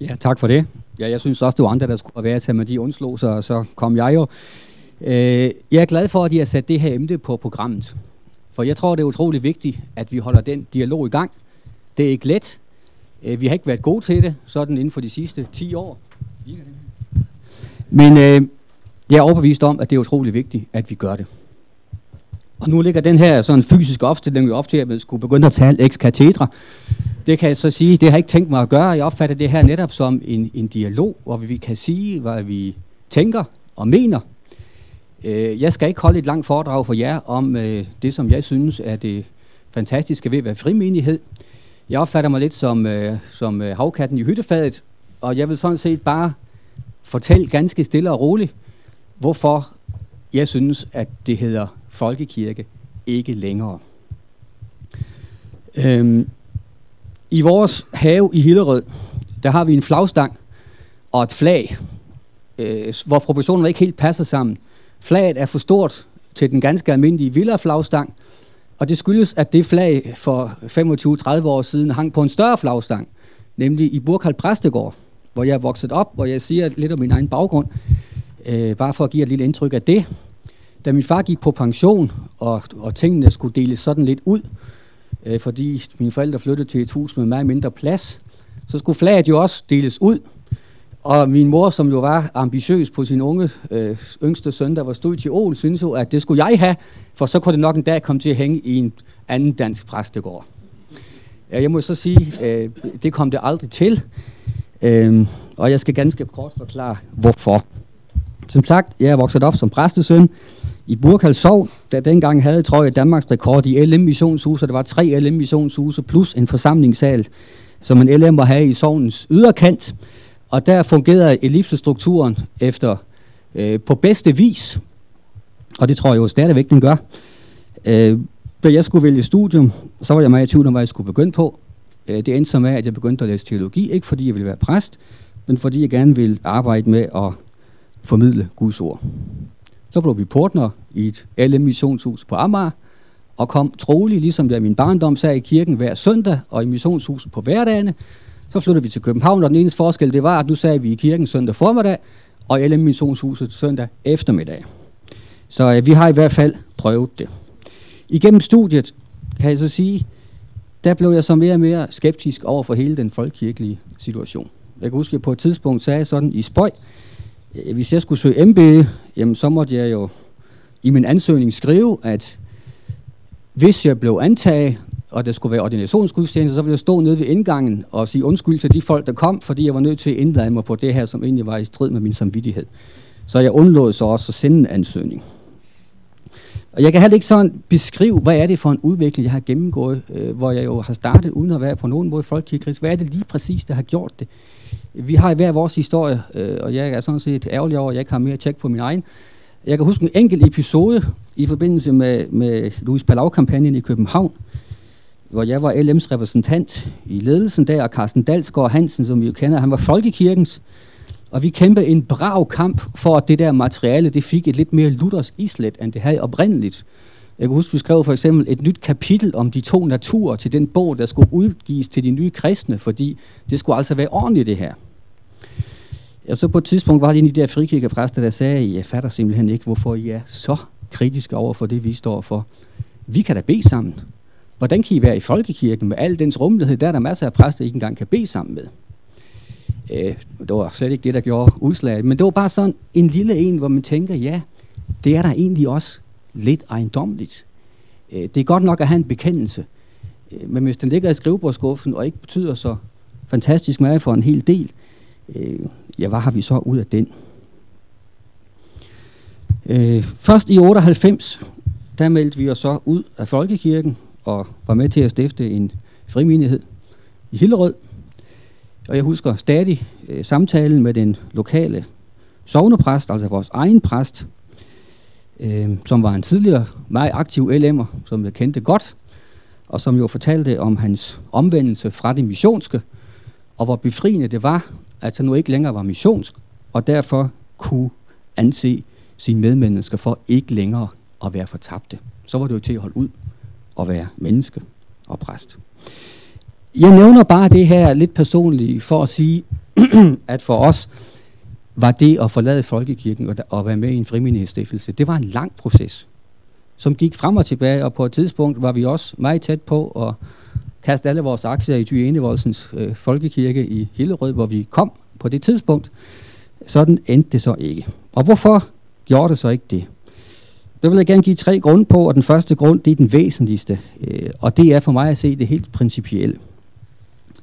Ja, tak for det. Ja, jeg synes også, det var andre, der skulle være til, men de undslog sig, og så kom jeg jo. Øh, jeg er glad for, at de har sat det her emne på programmet. For jeg tror, det er utrolig vigtigt, at vi holder den dialog i gang. Det er ikke let. Øh, vi har ikke været gode til det, sådan inden for de sidste 10 år. Men øh, jeg er overbevist om, at det er utrolig vigtigt, at vi gør det. Og nu ligger den her sådan fysiske opstilling jo op til, at man skulle begynde at tale ex cathedra. Det kan jeg så sige, det har jeg ikke tænkt mig at gøre. Jeg opfatter det her netop som en, en dialog, hvor vi kan sige, hvad vi tænker og mener. Øh, jeg skal ikke holde et langt foredrag for jer om øh, det, som jeg synes er det fantastiske ved at være frimenighed. Jeg opfatter mig lidt som, øh, som øh, havkatten i hyttefadet, og jeg vil sådan set bare fortælle ganske stille og roligt, hvorfor jeg synes, at det hedder folkekirke ikke længere. Øhm, I vores have i Hillerød, der har vi en flagstang og et flag, øh, hvor proportionerne ikke helt passer sammen. Flaget er for stort til den ganske almindelige villa-flagstang, og det skyldes, at det flag for 25-30 år siden hang på en større flagstang, nemlig i Burkhald Præstegård, hvor jeg er vokset op, hvor jeg siger lidt om min egen baggrund, øh, bare for at give et lille indtryk af det. Da min far gik på pension, og, og tingene skulle deles sådan lidt ud, øh, fordi mine forældre flyttede til et hus med meget mindre plads, så skulle flaget jo også deles ud. Og min mor, som jo var ambitiøs på sin unge øh, yngste søn, der var stod til Ål, synes jo, at det skulle jeg have, for så kunne det nok en dag komme til at hænge i en anden dansk præstegård. Jeg må så sige, øh, det kom det aldrig til, øh, og jeg skal ganske kort forklare, hvorfor. Som sagt, jeg er vokset op som præstesøn i Burkald Sov, der dengang havde, tror jeg, Danmarks rekord i LM missionshuse, der var tre LM missionshuse plus en forsamlingssal, som en LM var have i sovnens yderkant. Og der fungerede ellipsestrukturen efter øh, på bedste vis, og det tror jeg jo stadigvæk, den gør. Øh, da jeg skulle vælge studium, så var jeg meget i tvivl om, hvad jeg skulle begynde på. Øh, det endte så med, at jeg begyndte at læse teologi, ikke fordi jeg ville være præst, men fordi jeg gerne ville arbejde med at formidle Guds ord. Så blev vi portner i et LM missionshus på Amager, og kom trolig, ligesom jeg min barndom sagde i kirken hver søndag, og i missionshuset på hverdagene. Så flyttede vi til København, og den eneste forskel, det var, at nu sagde vi i kirken søndag formiddag, og i LM missionshuset søndag eftermiddag. Så øh, vi har i hvert fald prøvet det. Igennem studiet kan jeg så sige, der blev jeg så mere og mere skeptisk over for hele den folkekirkelige situation. Jeg kan huske, at jeg på et tidspunkt sagde sådan i spøj, hvis jeg skulle søge MBA, jamen så måtte jeg jo i min ansøgning skrive, at hvis jeg blev antaget, og der skulle være ordinationsgudstjeneste, så ville jeg stå nede ved indgangen og sige undskyld til de folk, der kom, fordi jeg var nødt til at indlade mig på det her, som egentlig var i strid med min samvittighed. Så jeg undlod så også at sende en ansøgning. Og jeg kan heller ikke sådan beskrive, hvad er det for en udvikling, jeg har gennemgået, øh, hvor jeg jo har startet uden at være på nogen måde folkekirkerisk. Hvad er det lige præcis, der har gjort det? Vi har i hver vores historie, øh, og jeg er sådan set ærgerlig over, at jeg ikke har mere tjek på min egen. Jeg kan huske en enkelt episode i forbindelse med, med Louis Palau-kampagnen i København, hvor jeg var LM's repræsentant i ledelsen der, og Carsten Dalsgaard Hansen, som vi jo kender, han var folkekirkens, og vi kæmpede en brav kamp for, at det der materiale, det fik et lidt mere luthersk islet, end det havde oprindeligt. Jeg kan huske, vi skrev for eksempel et nyt kapitel om de to naturer til den bog, der skulle udgives til de nye kristne, fordi det skulle altså være ordentligt det her. Og så på et tidspunkt var det en af de der frikirkepræster, der sagde, jeg fatter simpelthen ikke, hvorfor I er så kritiske over for det, vi står for. Vi kan da bede sammen. Hvordan kan I være i folkekirken med al dens rummelighed? Der er der masser af præster, I ikke engang kan bede sammen med. Øh, det var slet ikke det, der gjorde udslaget. Men det var bare sådan en lille en, hvor man tænker, ja, det er der egentlig også lidt ejendomligt. Øh, det er godt nok at have en bekendelse, øh, men hvis den ligger i skrivebordskuffen og ikke betyder så fantastisk meget for en hel del, øh, ja, hvad har vi så ud af den? Øh, først i 98, der meldte vi os så ud af Folkekirken og var med til at stifte en frimenighed i Hillerød. Og jeg husker stadig øh, samtalen med den lokale sovnepræst, altså vores egen præst, øh, som var en tidligere meget aktiv LM'er, som jeg kendte godt, og som jo fortalte om hans omvendelse fra det missionske, og hvor befriende det var, at han nu ikke længere var missionsk, og derfor kunne anse sine medmennesker for ikke længere at være fortabte. Så var det jo til at holde ud og være menneske og præst. Jeg nævner bare det her lidt personligt for at sige, at for os var det at forlade folkekirken og, og være med i en frimenighedsstiftelse, det var en lang proces, som gik frem og tilbage, og på et tidspunkt var vi også meget tæt på at kaste alle vores aktier i Dyenevoldsens øh, folkekirke i Hillerød, hvor vi kom på det tidspunkt. Sådan endte det så ikke. Og hvorfor gjorde det så ikke det? Det vil jeg gerne give tre grunde på, og den første grund, det er den væsentligste, øh, og det er for mig at se det helt principielle.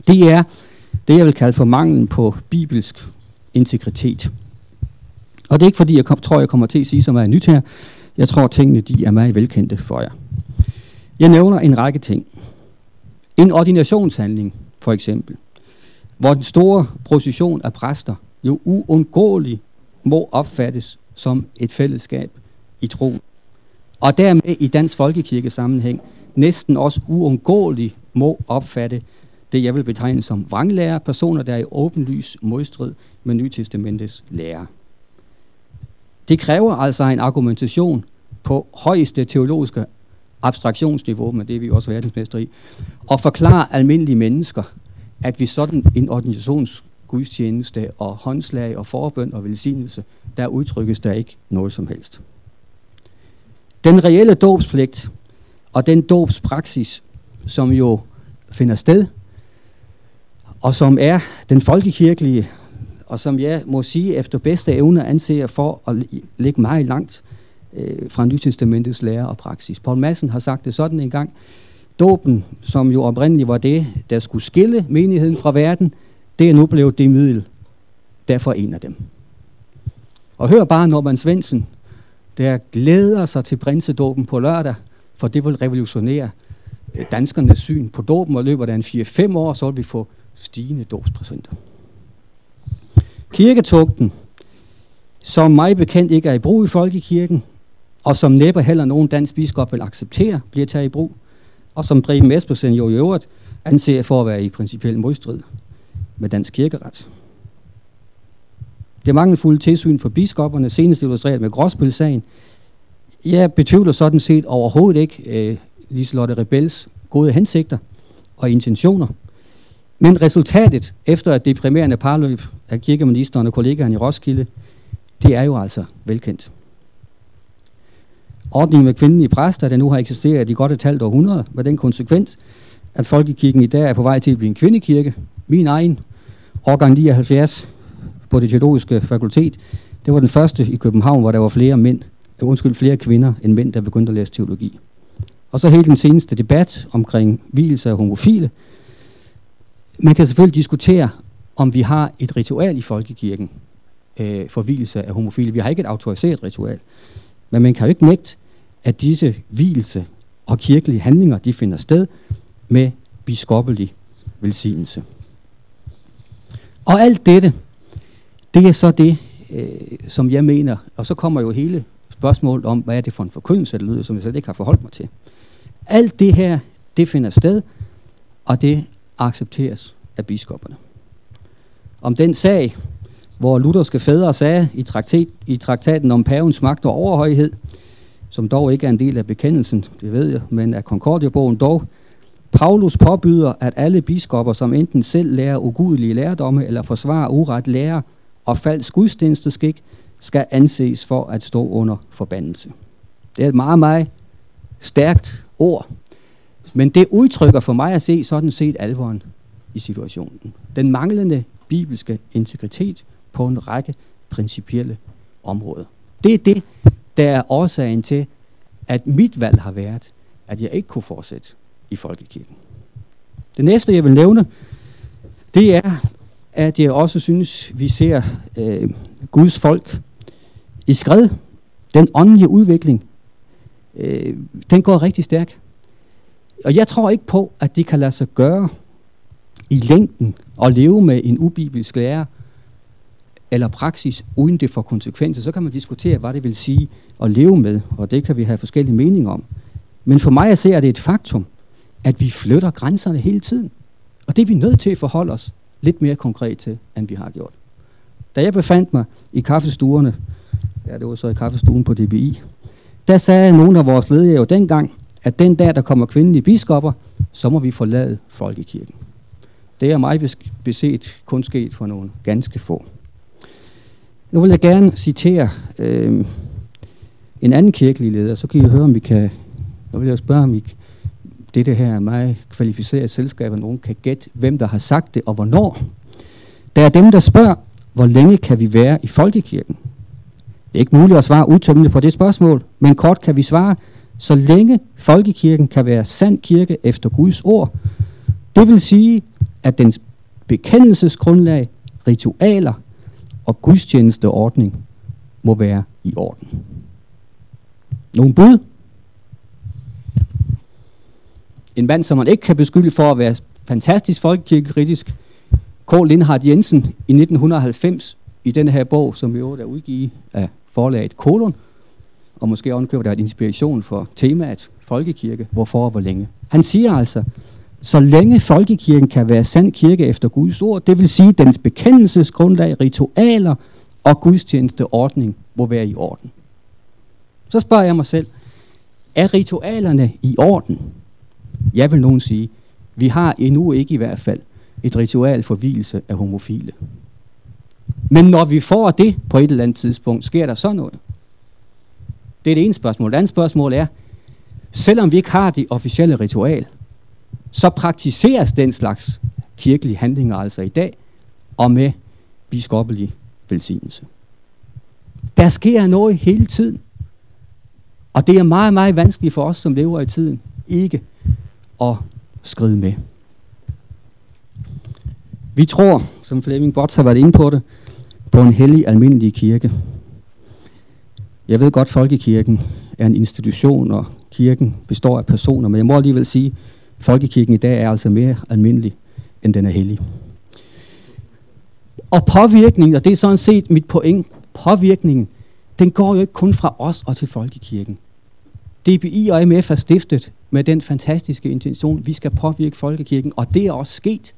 Det er det, jeg vil kalde for manglen på bibelsk integritet. Og det er ikke fordi, jeg kom, tror, jeg kommer til at sige så meget nyt her. Jeg tror, tingene de er meget velkendte for jer. Jeg nævner en række ting. En ordinationshandling, for eksempel, hvor den store procession af præster jo uundgåeligt må opfattes som et fællesskab i tro. Og dermed i dansk folkekirke sammenhæng næsten også uundgåeligt må opfatte det, jeg vil betegne som vranglærer, personer, der er i åbenlys modstrid med Nytestamentets lære. Det kræver altså en argumentation på højeste teologiske abstraktionsniveau, men det er vi også verdensmester i, og forklare almindelige mennesker, at vi sådan en organisationsgudstjeneste og håndslag og forbøn og velsignelse, der udtrykkes der ikke noget som helst. Den reelle dåbspligt og den dåbspraksis, som jo finder sted, og som er den folkekirkelige, og som jeg må sige efter bedste evne anser for at ligge meget langt øh, fra Nytestamentets lære og praksis. Paul Madsen har sagt det sådan en gang, dåben, som jo oprindeligt var det, der skulle skille menigheden fra verden, det er nu blevet det middel, der forener dem. Og hør bare Norman Svendsen, der glæder sig til prinsedåben på lørdag, for det vil revolutionere øh, danskernes syn på dåben, og løber der en 4-5 år, så vil vi få stigende dåbsprocenter. Kirketugten, som mig bekendt ikke er i brug i folkekirken, og som næppe heller nogen dansk biskop vil acceptere, bliver taget i brug, og som Preben Espersen jo i øvrigt anser for at være i principiel modstrid med dansk kirkeret. Det mangelfulde tilsyn for biskopperne, senest illustreret med Gråsbøl-sagen. Jeg betvivler sådan set overhovedet ikke øh, Liselotte Rebels gode hensigter og intentioner. Men resultatet efter et deprimerende parløb af kirkeministeren og kollegaerne i Roskilde, det er jo altså velkendt. Ordningen med kvinden i præster, der nu har eksisteret i godt et halvt århundrede, var den konsekvens, at folkekirken i dag er på vej til at blive en kvindekirke. Min egen, årgang 79, på det teologiske fakultet, det var den første i København, hvor der var flere mænd, øh, undskyld, flere kvinder end mænd, der begyndte at læse teologi. Og så hele den seneste debat omkring hvilelse af homofile. Man kan selvfølgelig diskutere, om vi har et ritual i folkekirken øh, for hvilelse af homofile. Vi har ikke et autoriseret ritual. Men man kan jo ikke nægte, at disse hvilelse og kirkelige handlinger, de finder sted med biskoppelig velsignelse. Og alt dette, det er så det, øh, som jeg mener, og så kommer jo hele spørgsmålet om, hvad er det for en forkyndelse, der lyder, som jeg slet ikke har forholdt mig til. Alt det her, det finder sted, og det accepteres af biskopperne. Om den sag, hvor lutherske fædre sagde i, traktat, i traktaten om pavens magt og overhøjhed, som dog ikke er en del af bekendelsen, det ved jeg, men af concordiabogen dog, Paulus påbyder, at alle biskopper, som enten selv lærer ugudelige lærdomme eller forsvarer uret lærer og falsk gudstjenesteskik, skal anses for at stå under forbandelse. Det er et meget, meget stærkt ord, men det udtrykker for mig at se sådan set alvoren i situationen. Den manglende bibelske integritet på en række principielle områder. Det er det, der er årsagen til, at mit valg har været, at jeg ikke kunne fortsætte i folkekirken. Det næste, jeg vil nævne, det er, at jeg også synes, vi ser øh, Guds folk i skred. Den åndelige udvikling, øh, den går rigtig stærkt. Og jeg tror ikke på, at det kan lade sig gøre i længden at leve med en ubibelsk lærer eller praksis, uden det får konsekvenser. Så kan man diskutere, hvad det vil sige at leve med, og det kan vi have forskellige meninger om. Men for mig at se, er det et faktum, at vi flytter grænserne hele tiden. Og det er vi nødt til at forholde os lidt mere konkret til, end vi har gjort. Da jeg befandt mig i kaffestuerne, ja, det var så i kaffestuen på DBI, der sagde nogle af vores ledere jo dengang, at den dag, der kommer kvindelige biskopper, så må vi forlade folkekirken. Det er mig beset kun sket for nogle ganske få. Nu vil jeg gerne citere øh, en anden kirkelig leder, så kan I høre, om vi kan... Nu vil jeg spørge, om I, det her er meget kvalificeret selskab, og nogen kan gætte, hvem der har sagt det og hvornår. Der er dem, der spørger, hvor længe kan vi være i folkekirken? Det er ikke muligt at svare udtømmende på det spørgsmål, men kort kan vi svare, så længe folkekirken kan være sand kirke efter Guds ord. Det vil sige, at dens bekendelsesgrundlag, ritualer og gudstjenesteordning må være i orden. Nogle bud? En mand, som man ikke kan beskylde for at være fantastisk folkekirkekritisk, K. Lindhardt Jensen i 1990 i den her bog, som vi er udgivet af forlaget Kolon, og måske ovenkøber der et inspiration for temaet folkekirke, hvorfor og hvor længe. Han siger altså, så længe folkekirken kan være sand kirke efter Guds ord, det vil sige, dens bekendelsesgrundlag, ritualer og gudstjenesteordning må være i orden. Så spørger jeg mig selv, er ritualerne i orden? Jeg vil nogen sige, vi har endnu ikke i hvert fald et ritual for hvilelse af homofile. Men når vi får det på et eller andet tidspunkt, sker der så noget? Det er det ene spørgsmål. Det andet spørgsmål er, selvom vi ikke har det officielle ritual, så praktiseres den slags kirkelige handlinger altså i dag, og med biskoppelig velsignelse. Der sker noget hele tiden. Og det er meget, meget vanskeligt for os, som lever i tiden, ikke at skride med. Vi tror, som Flemming Bots har været inde på det, på en hellig almindelig kirke. Jeg ved godt, at folkekirken er en institution, og kirken består af personer, men jeg må alligevel sige, at folkekirken i dag er altså mere almindelig, end den er hellig. Og påvirkningen, og det er sådan set mit point, påvirkningen, den går jo ikke kun fra os og til folkekirken. DBI og MF er stiftet med den fantastiske intention, vi skal påvirke folkekirken, og det er også sket.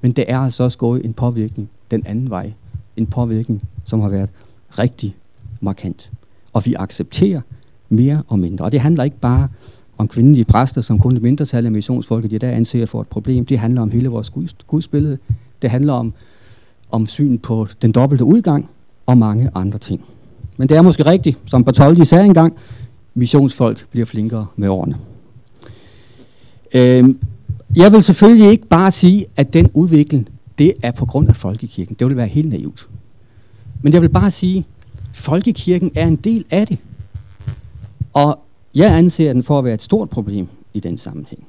Men det er altså også gået en påvirkning den anden vej. En påvirkning, som har været rigtig markant. Og vi accepterer mere og mindre. Og det handler ikke bare om kvindelige præster, som kun et mindretal af missionsfolket i der anser for et problem. Det handler om hele vores guds, gudsbillede. Det handler om, om syn på den dobbelte udgang og mange andre ting. Men det er måske rigtigt, som Bartoldi sagde engang, missionsfolk bliver flinkere med årene. Øhm, jeg vil selvfølgelig ikke bare sige, at den udvikling, det er på grund af folkekirken. Det vil være helt naivt. Men jeg vil bare sige, folkekirken er en del af det. Og jeg anser den for at være et stort problem i den sammenhæng.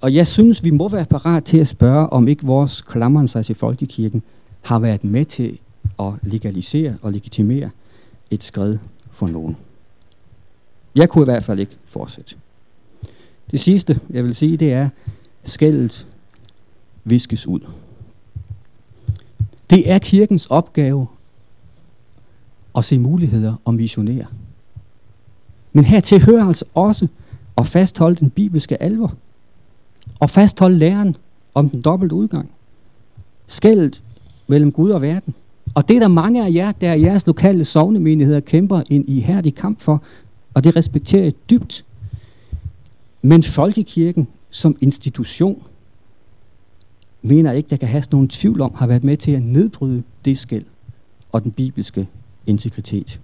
Og jeg synes, vi må være parat til at spørge, om ikke vores klammeren sig til folkekirken har været med til at legalisere og legitimere et skridt for nogen. Jeg kunne i hvert fald ikke fortsætte. Det sidste, jeg vil sige, det er, skældet viskes ud. Det er kirkens opgave og se muligheder og missionere. Men hertil hører altså også at fastholde den bibelske alvor. Og fastholde læren om den dobbelte udgang. Skældet mellem Gud og verden. Og det er der mange af jer, der er jeres lokale sovnemenigheder, kæmper en ihærdig kamp for, og det respekterer jeg dybt. Men folkekirken som institution, mener jeg ikke, der kan have nogen tvivl om, har været med til at nedbryde det skæld og den bibelske integritet.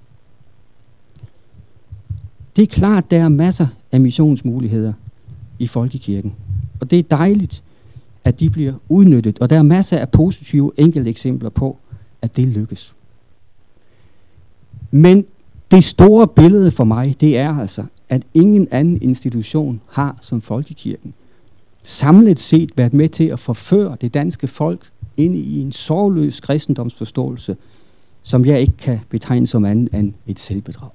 Det er klart, der er masser af missionsmuligheder i folkekirken. Og det er dejligt, at de bliver udnyttet. Og der er masser af positive enkelte eksempler på, at det lykkes. Men det store billede for mig, det er altså, at ingen anden institution har som folkekirken samlet set været med til at forføre det danske folk ind i en sorgløs kristendomsforståelse, som jeg ikke kan betegne som andet end et selvbedrag.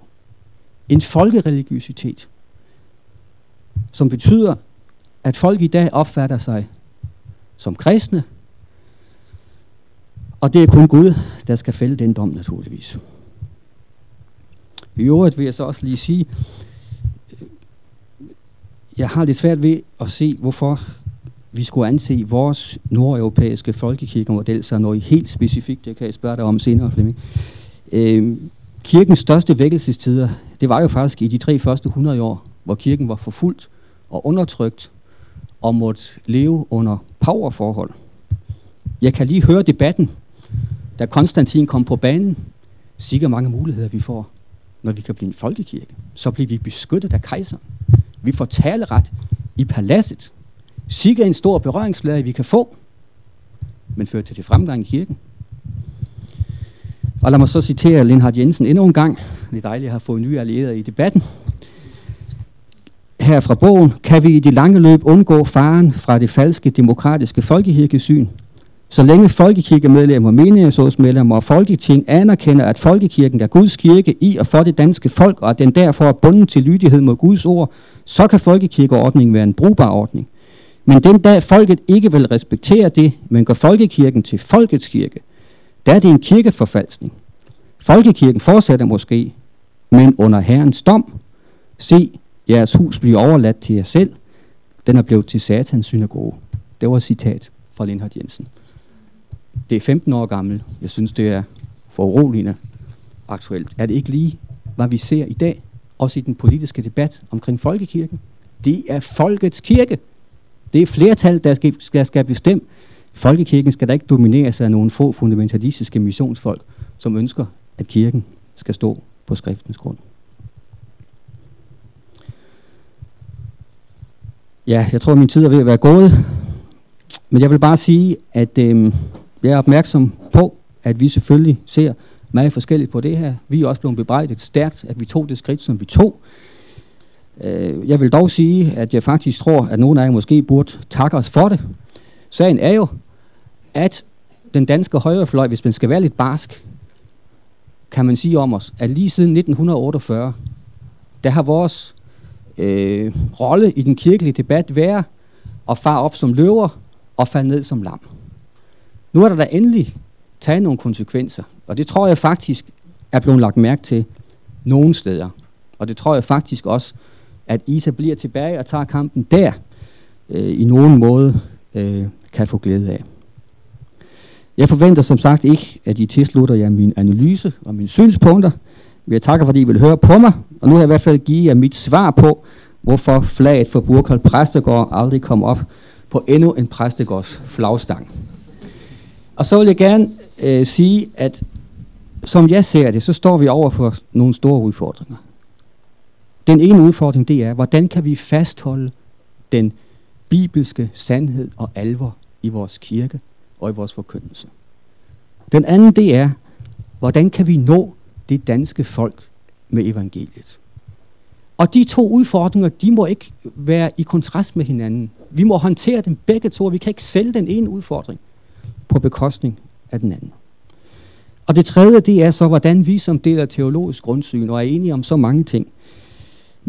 En folkereligiøsitet, som betyder, at folk i dag opfatter sig som kristne, og det er kun Gud, der skal fælde den dom naturligvis. I øvrigt vil jeg så også lige sige, jeg har lidt svært ved at se, hvorfor vi skulle anse vores nordeuropæiske folkekirkemodel som noget helt specifikt. Det kan jeg spørge dig om senere, Flemming. Øh, kirkens største vækkelsestider, det var jo faktisk i de tre første 100 år, hvor kirken var forfulgt og undertrykt og måtte leve under powerforhold. Jeg kan lige høre debatten, da Konstantin kom på banen. Sikkert mange muligheder vi får, når vi kan blive en folkekirke. Så bliver vi beskyttet af kejseren. Vi får taleret i paladset. Sikker en stor berøringsflade, vi kan få, men fører til det fremgang i kirken. Og lad mig så citere Lindhard Jensen endnu en gang. Det er dejligt at have fået nye allierede i debatten. Her fra bogen kan vi i det lange løb undgå faren fra det falske demokratiske folkekirkesyn. Så længe folkekirkemedlemmer, menighedsrådsmedlemmer og folketing anerkender, at folkekirken er Guds kirke i og for det danske folk, og at den derfor er bundet til lydighed mod Guds ord, så kan folkekirkeordningen være en brugbar ordning. Men den dag folket ikke vil respektere det, men gør folkekirken til folkets kirke, der er det en kirkeforfalskning. Folkekirken fortsætter måske, men under Herrens dom. Se, jeres hus bliver overladt til jer selv. Den er blevet til satans synagoge. Det var et citat fra Lindhard Jensen. Det er 15 år gammel. Jeg synes, det er for uroligende aktuelt. Er det ikke lige, hvad vi ser i dag, også i den politiske debat omkring folkekirken? Det er folkets kirke. Det er flertal, der skal, skal, skal bestemme. Folkekirken skal da ikke domineres af nogle få fundamentalistiske missionsfolk, som ønsker, at kirken skal stå på skriftens grund. Ja, jeg tror, min tid er ved at være gået. Men jeg vil bare sige, at øh, jeg er opmærksom på, at vi selvfølgelig ser meget forskelligt på det her. Vi er også blevet bebrejdet stærkt, at vi tog det skridt, som vi tog. Øh, jeg vil dog sige, at jeg faktisk tror, at nogle af jer måske burde takke os for det. Sagen er jo, at den danske højrefløj, hvis man skal være lidt barsk, kan man sige om os, at lige siden 1948, der har vores øh, rolle i den kirkelige debat været at far op som løver og falde ned som lam. Nu er der da endelig taget nogle konsekvenser, og det tror jeg faktisk er blevet lagt mærke til nogle steder. Og det tror jeg faktisk også, at Isa bliver tilbage og tager kampen der, øh, i nogen måde øh, kan få glæde af. Jeg forventer som sagt ikke, at I tilslutter jer min analyse og mine synspunkter. Jeg takker, fordi I vil høre på mig, og nu har jeg i hvert fald givet jer mit svar på, hvorfor flaget for Burkhold Præstegård aldrig kom op på endnu en præstegårds flagstang. Og så vil jeg gerne øh, sige, at som jeg ser det, så står vi over for nogle store udfordringer. Den ene udfordring, det er, hvordan kan vi fastholde den bibelske sandhed og alvor i vores kirke og i vores forkyndelse. Den anden, det er, hvordan kan vi nå det danske folk med evangeliet? Og de to udfordringer, de må ikke være i kontrast med hinanden. Vi må håndtere dem begge to, og vi kan ikke sælge den ene udfordring på bekostning af den anden. Og det tredje, det er så, hvordan vi som del af teologisk grundsyn, og er enige om så mange ting,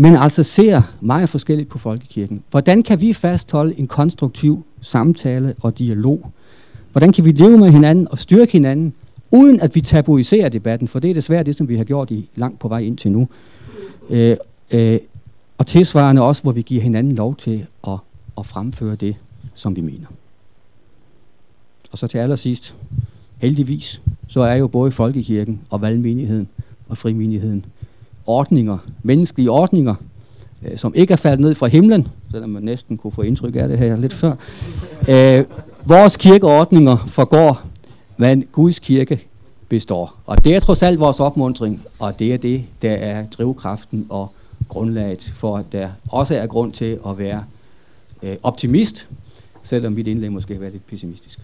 men altså ser meget forskelligt på folkekirken. Hvordan kan vi fastholde en konstruktiv samtale og dialog? Hvordan kan vi leve med hinanden og styrke hinanden, uden at vi tabuiserer debatten? For det er desværre det, som vi har gjort i langt på vej ind til nu. Øh, øh, og tilsvarende også, hvor vi giver hinanden lov til at, at fremføre det, som vi mener. Og så til allersidst, heldigvis, så er jo både folkekirken og valgmenigheden og frimenigheden ordninger, menneskelige ordninger, øh, som ikke er faldet ned fra himlen, selvom man næsten kunne få indtryk af det her lidt før. Øh, vores kirkeordninger forgår, men Guds kirke består. Og det er trods alt vores opmundring, og det er det, der er drivkraften og grundlaget for, at der også er grund til at være øh, optimist, selvom mit indlæg måske har været lidt pessimistisk.